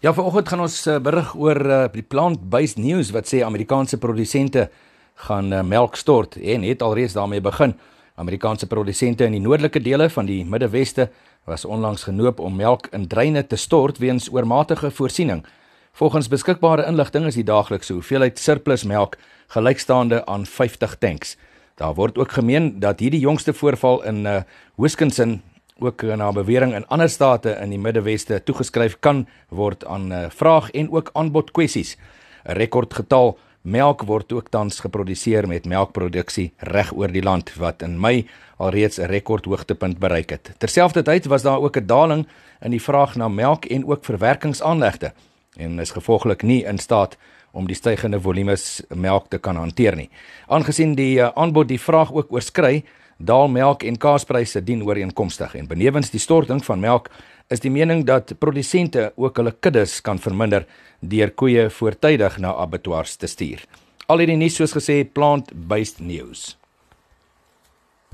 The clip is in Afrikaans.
Ja, vanoggend gaan ons uh, berig oor uh, die plant-based news wat sê Amerikaanse produsente gaan uh, melk stort en het alreeds daarmee begin. Amerikaanse produsente in die noordelike dele van die Middeweste was onlangs genoop om melk in dreine te stort weens oormatige voorsiening. Volgens beskikbare inligting is die daaglikse hoeveelheid surplus melk gelykstaande aan 50 tanks. Daar word ook gemeen dat hierdie jongste voorval in uh, Wisconsin ook na bewering in ander state in die Middeweste toegeskryf kan word aan uh, vraag en ook aanbod kwessies. 'n Rekordgetal melk word ook tans geproduseer met melkproduksie reg oor die land wat in Mei alreeds 'n rekordhoogtepunt bereik het. Terselfdertyd was daar ook 'n daling in die vraag na melk en ook verwerkingsaanlegte en is gevolglik nie in staat om die stygende volumes melk te kan hanteer nie. Aangesien die uh, aanbod die vraag ook oorskry, daal melk en kaaspryse dien ooreenkomstig en benewens die storting van melk is die mening dat produsente ook hulle kuddes kan verminder deur koeie voortydig na abattoirs te stuur. Al hierdie nuus soos gesê plant-based news.